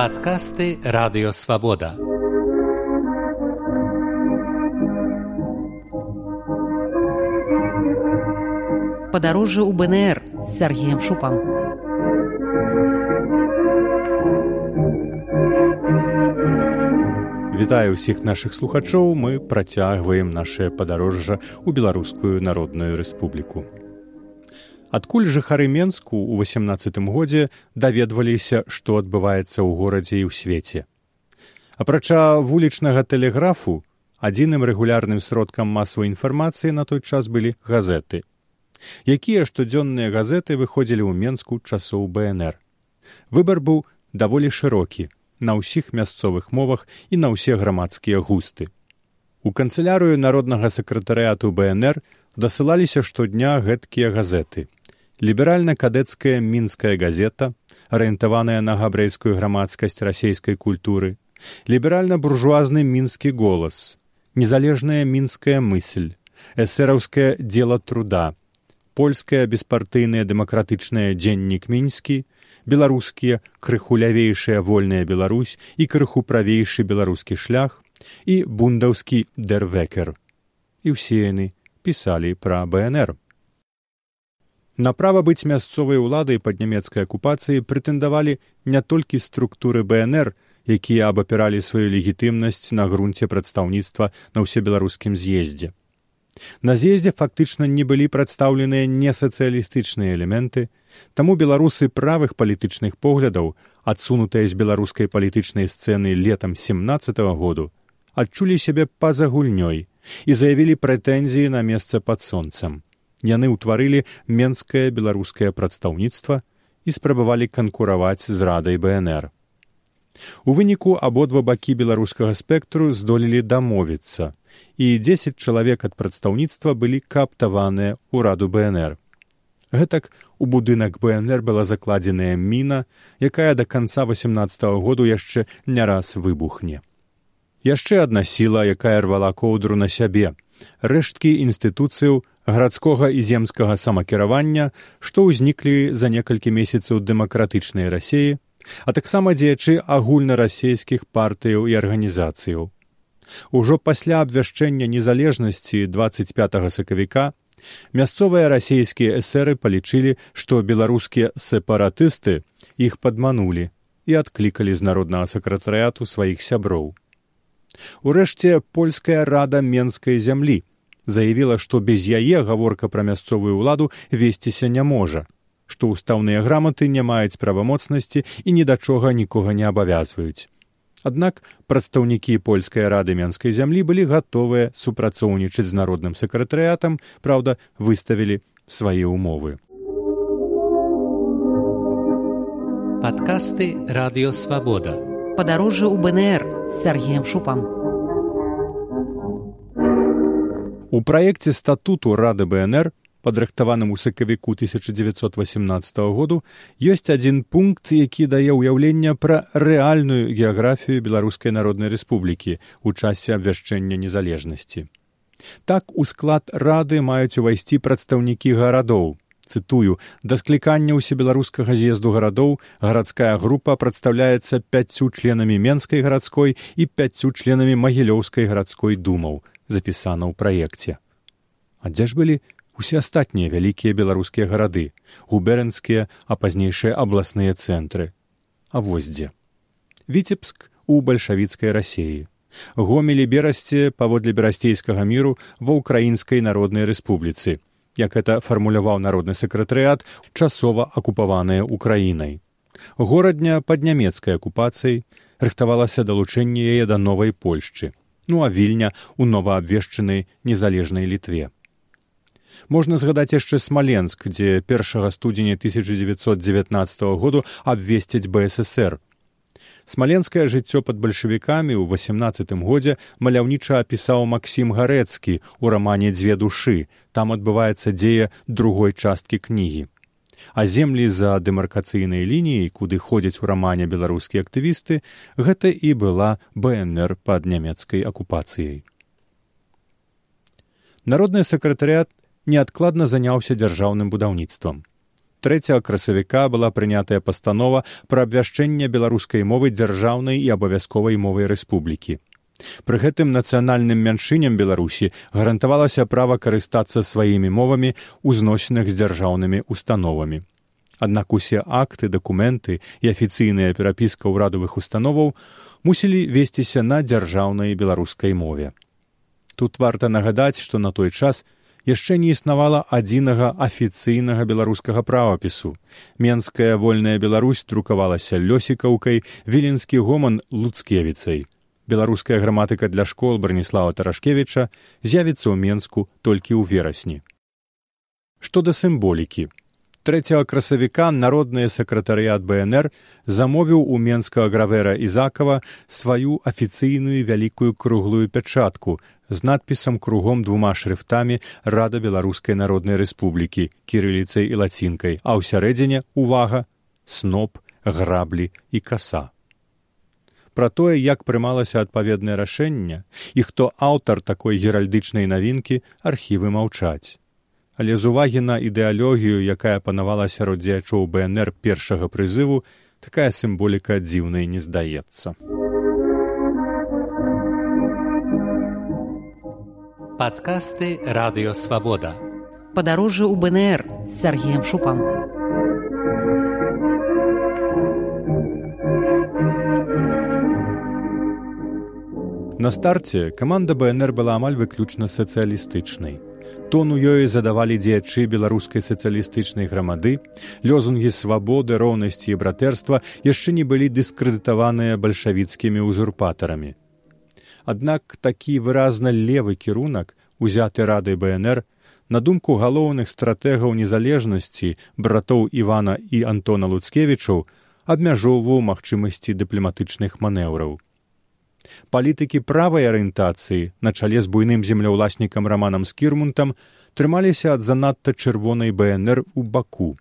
Падкасты радыёвабода. Падарожжа ў БНР з Сергеем Шупам. Вітаю ўсіх нашых слухачоў, мы працягваем нашае падарожжа ў беларускую народную рэспубліку. Адкуль жыхары Менску ў 18 годзе даведваліся, што адбываецца ў горадзе і ў свеце. Апрача вулічнага тэлеграфу, адзіным рэгулярным сродкам масавай інфармацыі на той час былі газеты. Якія штодзённыя газеты выходзілі ў Менску часоў БНР. Выбар быў даволі шырокі на ўсіх мясцовых мовах і на ўсе грамадскія густы. У канцылярыю народнага сакратарыяту БНР дасылаліся штодня гэткія газеты ліберальна-кадэцкая мінская газета, арыентаваная на габрэйскую грамадскасць расійскай культуры, ліберальна-буржуазны мінскі голас, незалежная мінская мысль, эсэраўскае дзела труда, польская беспартыйная дэмакратычная дзеннік мінскі, беларускія крыхулявейшая вольная Беларусь і крыху правейшы беларускі шлях і бундаўскі дэрвекер. І ўсе яны пісалі пра БНР. На права быць мясцовай уладай пад нямецкай акупацыяй прэтэндавалі не толькі структуры БНР, якія абапіралі сваю легітымнасць на грунце прадстаўніцтва на ўсебеларускім з'ездзе. На з'ездзе фактычна не былі прадстаўленыя несацыялістычныя элементы, таму беларусы правых палітычных поглядаў, адсунутыя з беларускай палітычнай сцэны летам 17 -го году, адчулі сябе па-за гульнёй і заявілі прэтэнзіі на месца пад сонцам яны ўтварылі менскае беларускае прадстаўніцтва і спрабавалі канкураваць з радай бнр у выніку абодва бакі беларускага спектру здолелі дамовіцца і дзесяць чалавек ад прадстаўніцтва былі каптаваныя ў раду бнр гэтак у будынак бнр была закладзеная міна якая да канца восемнадцатого году яшчэ не раз выбухне. Яшчэ адна сіла якая рвала коўдру на сябе. Рэшткі інстытуцыяў гарадскога і земскага самакіравання, што ўзніклі за некалькі месяцаў дэмакратычнай рассеі, а таксама дзеячы агульнарасійскіх партыяў і арганізацыяў. Ужо пасля абвяшчэння незалежнасці 25 сакавіка мясцовыя расійскія эсеры палічылі, што беларускія сепаратысты іх падманулі і адклікалі з народнага сакратарыяту сваіх сяброў. Урэшце польская рада менскай зямлі заявіла, што без яе гаворка пра мясцовую ўладу весціся не можа, што ўстаўныя граматы не маюць правамоцнасці і ні да чога нікога не абавязваюць. Аднак прадстаўнікі польскай рады менскай зямлі былі гатовыя супрацоўнічаць з народным сакратарыятам, праўда, выставілі свае ўмовы. Падкасты радыёвабода. Падарожжа ў БНР з Сергеем Шупам. У праекце статуту рады бнр падрыхтаваным у сакавіку 1918 году ёсць адзін пункт які дае ўяўленне пра рэальную геаграфію беларускай народнай рэспублікі ў часе абвяшчэння незалежнасці. Так у склад рады маюць увайсці прадстаўнікі гарадоў. Цытую да склікання ўсебеларускага з'езду гарадоў гарадская група прадстаўляецца пяццю членамі менскай гарадской і пяццю членамі магілёўскай гарадской думаў запісана ў праекце. А дзе ж былі усе астатнія вялікія беларускія гарады, губернскія, а пазнейшыя абласныя цэнтры. А вось дзе. Віцебск у бальшавіцкай рассеі. Гомелі берасце паводле берасцейскага міру ва ўкраінскай народнай рэспубліцы, як это фармуляваў народны сакратарыят часова акупаваная ўкраінай. Горадня пад нямецкай акупацыяй рыхтавалася далучэнне яе да новай польшчы ну а вільня у новаабвешчанай незалежнай літве. Можна згадаць яшчэ смаленск, дзе першага студзеня 1919 году абвесцяць бСр. Смаленскае жыццё пад бальшавікамі ў 18 годзе маляўніча апісаў Масім гарэцкі ў рамане дзве душы, там адбываецца дзея другой часткі кнігі а землі за дэмаркацыйнай лініяй куды ходзяць у рамане беларускія актывісты гэта і была бнр пад нямецкай акупацыяй народны сакратарыят неадкладна заняўся дзяржаўным будаўніцтвам 3 красавіка была прынятая пастанова пра абвяшчэнне беларускай мовы дзяржаўнай і абавязковай мовай рэспублікі. Пры гэтым нацыянальным мяншыням беларусі гарантавалася права карыстацца сваімі мовамі ў зносінах з дзяржаўнымі установамі. Аднак усе акты, дакументы і афіцыйная перапіска ўрадавых установаў мусілі весціся на дзяржаўнай беларускай мове. Тут варта нагадаць, што на той час, яшчэ не існавала адзінага афіцыйнага беларускага правапісу. Менская вольная Беларусь друкавалася лёсікаўкай, віленскі гоман луцкевіцай. Беларуская граматыка для школ Браніслава Тарашкевіча з'явіцца ў Менску толькі ў верасні. Што да сімволікі. 3 красавіка народны сакратарыят БНР замовіў у менскага гравера Ізакова сваю афіцыйную вялікую круглую пячатку з надпісам кругом двума шрыфтамі рада беларускай народнай рэспублікі кірыліцай і лацінкай а ў сярэдзіне увага сноп граблі і каса пра тое як прымалася адпаведнае рашэнне і хто аўтар такой геральдычнай навінкі архівы маўчаць але з увагі на ідэалогію якая панавала сярод дзеячоў бнр першага прызыву такая сімволіка дзіўнай не здаецца Падкасты радыёвабода. Падарожжа ў БНР з Сергеем Шупам. На старце каманда БНР была амаль выключна сацыялістычнай. Тон у ёй задавалі дзеячы беларускай сацыялістычнай грамады, лёзунгі свабоды, роўнасці і братэрства яшчэ не былі дыскрэдытаваныя бальшавіцкімі ўзурпатарамі. Аднак такі выразна левы кірунак, узяты радай БНР, на думку галоўных стратэгаў незалежнасці братоў Івана і Антона Луцкевічаў абмяжоўваў магчымасці дыпламатычных манеўраў. Палітыкі правай арыентацыі на чале з буйным земляўласнікам раманам з кірмунтам трымаліся ад занадта чырвонай БНР у баку.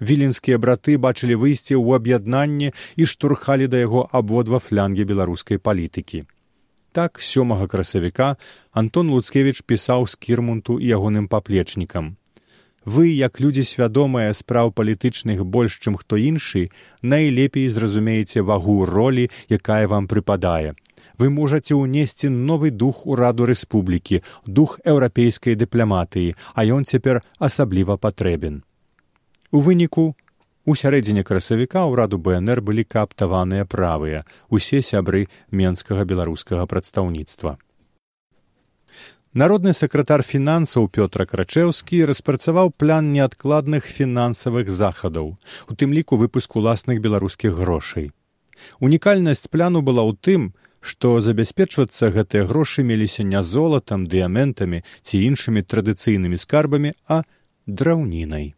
Віленскія браты бачылі выйсце ў аб'яднанне і штурхалі да яго абодва флянгі беларускай палітыкі. Так сёмага красавіка Антон Луцкевіч пісаў з кірмунту і ягоным паплечнікам. Вы, як людзі свядомыя спраў палітычных больш, чым хто іншы, найлепей зразумееце вагу ролі, якая вам прыпадае. Вы можаце ўнесці новы дух ураду рэспублікі, дух еўрапейскай дыпламатыі, а ён цяпер асабліва патрэбен. У выніку У сярэдзіне красавіка ўраду бнр былі кааптаваныя правыя усе сябры менскага беларускага прадстаўніцтва народны сакратар фінансаў пётра крачэўскі распрацаваў план неадкладных фінансавых захадаў у тым ліку выпуск уласных беларускіх грошай. Унікальнасць пляну была ў тым што забяспечвацца гэтыя грошы меліся не золатам дыяментамі ці іншымі традыцыйнымі скарбамі а драўнінай.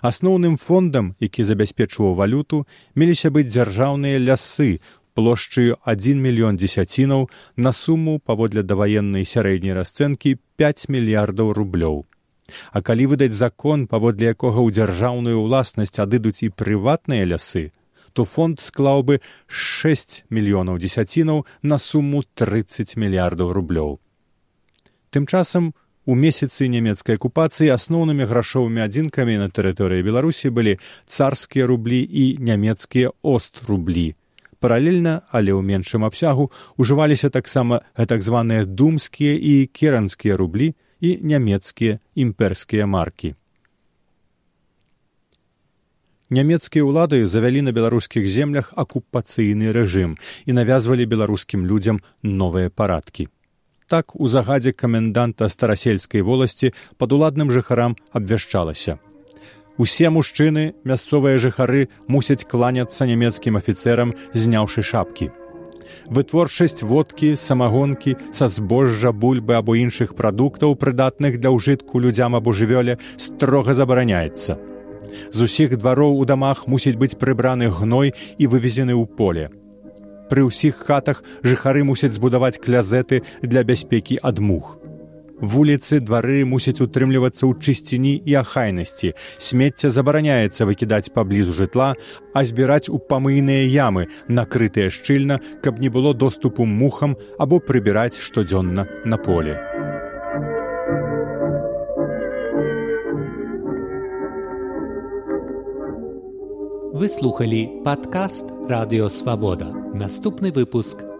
Асноўным фондам, які забяспечваў валюту, меліся быць дзяржаўныя лясы плошчаю адзін мільён дзесяцінаў на суму паводле даваеннай сярэдняй расцэнкі 5 мільярдаў рублёў. А калі выдаць закон, паводле якога ў дзяржаўную ўласнасць адыдуць і прыватныя лясы, то фонд склаў бы 6 мільёнаў дзесяцінаў на суму 30 мільярдаў рублёў. Тым часам У месяцы нямецкай акупацыі асноўнымі грашовымі адзінкамі на тэрыторыі беларусі былі царскія рублі і нямецкія ост рублі. Паралельна, але ў меншым абсягу ужываліся таксама гэтак званыя думскія і керанскія рублі і нямецкія імперскія маркі. Нямецкія ўлады завялі на беларускіх землях акупацыйны рэжым і навязвалі беларускім людзям новыя парадкі так у загадзе каменданта старасельскай воласці пад уладным жыхарам абвяшчалася. Усе мужчыны, мясцовыя жыхары мусяць кланяцца нямецкім афіцэрам, зняўшы шапкі. Вытворчасць водкі, самагонкі, са збожжа бульбы або іншых прадуктаў, прыдатных для ўжытку людзям або жывёле, строга забараняецца. З усіх двароў у дамах мусіць быць прыбраны гной і вывезены ў поле. Пры ўсіх хатах жыхары мусяць збудаваць клязеты для бяспекі ад мух. Вуліцы двары мусяць утрымлівацца ў чысціні і ахайнасці. Смецця забараняецца выкідаць паблізу жытла, а збіраць у памыйныя ямы, накрытыя шчыльна, каб не было доступу мухам або прыбіраць штодзённа на поле. Вы слухалі падкаст радыёвабода. Наступны выпуск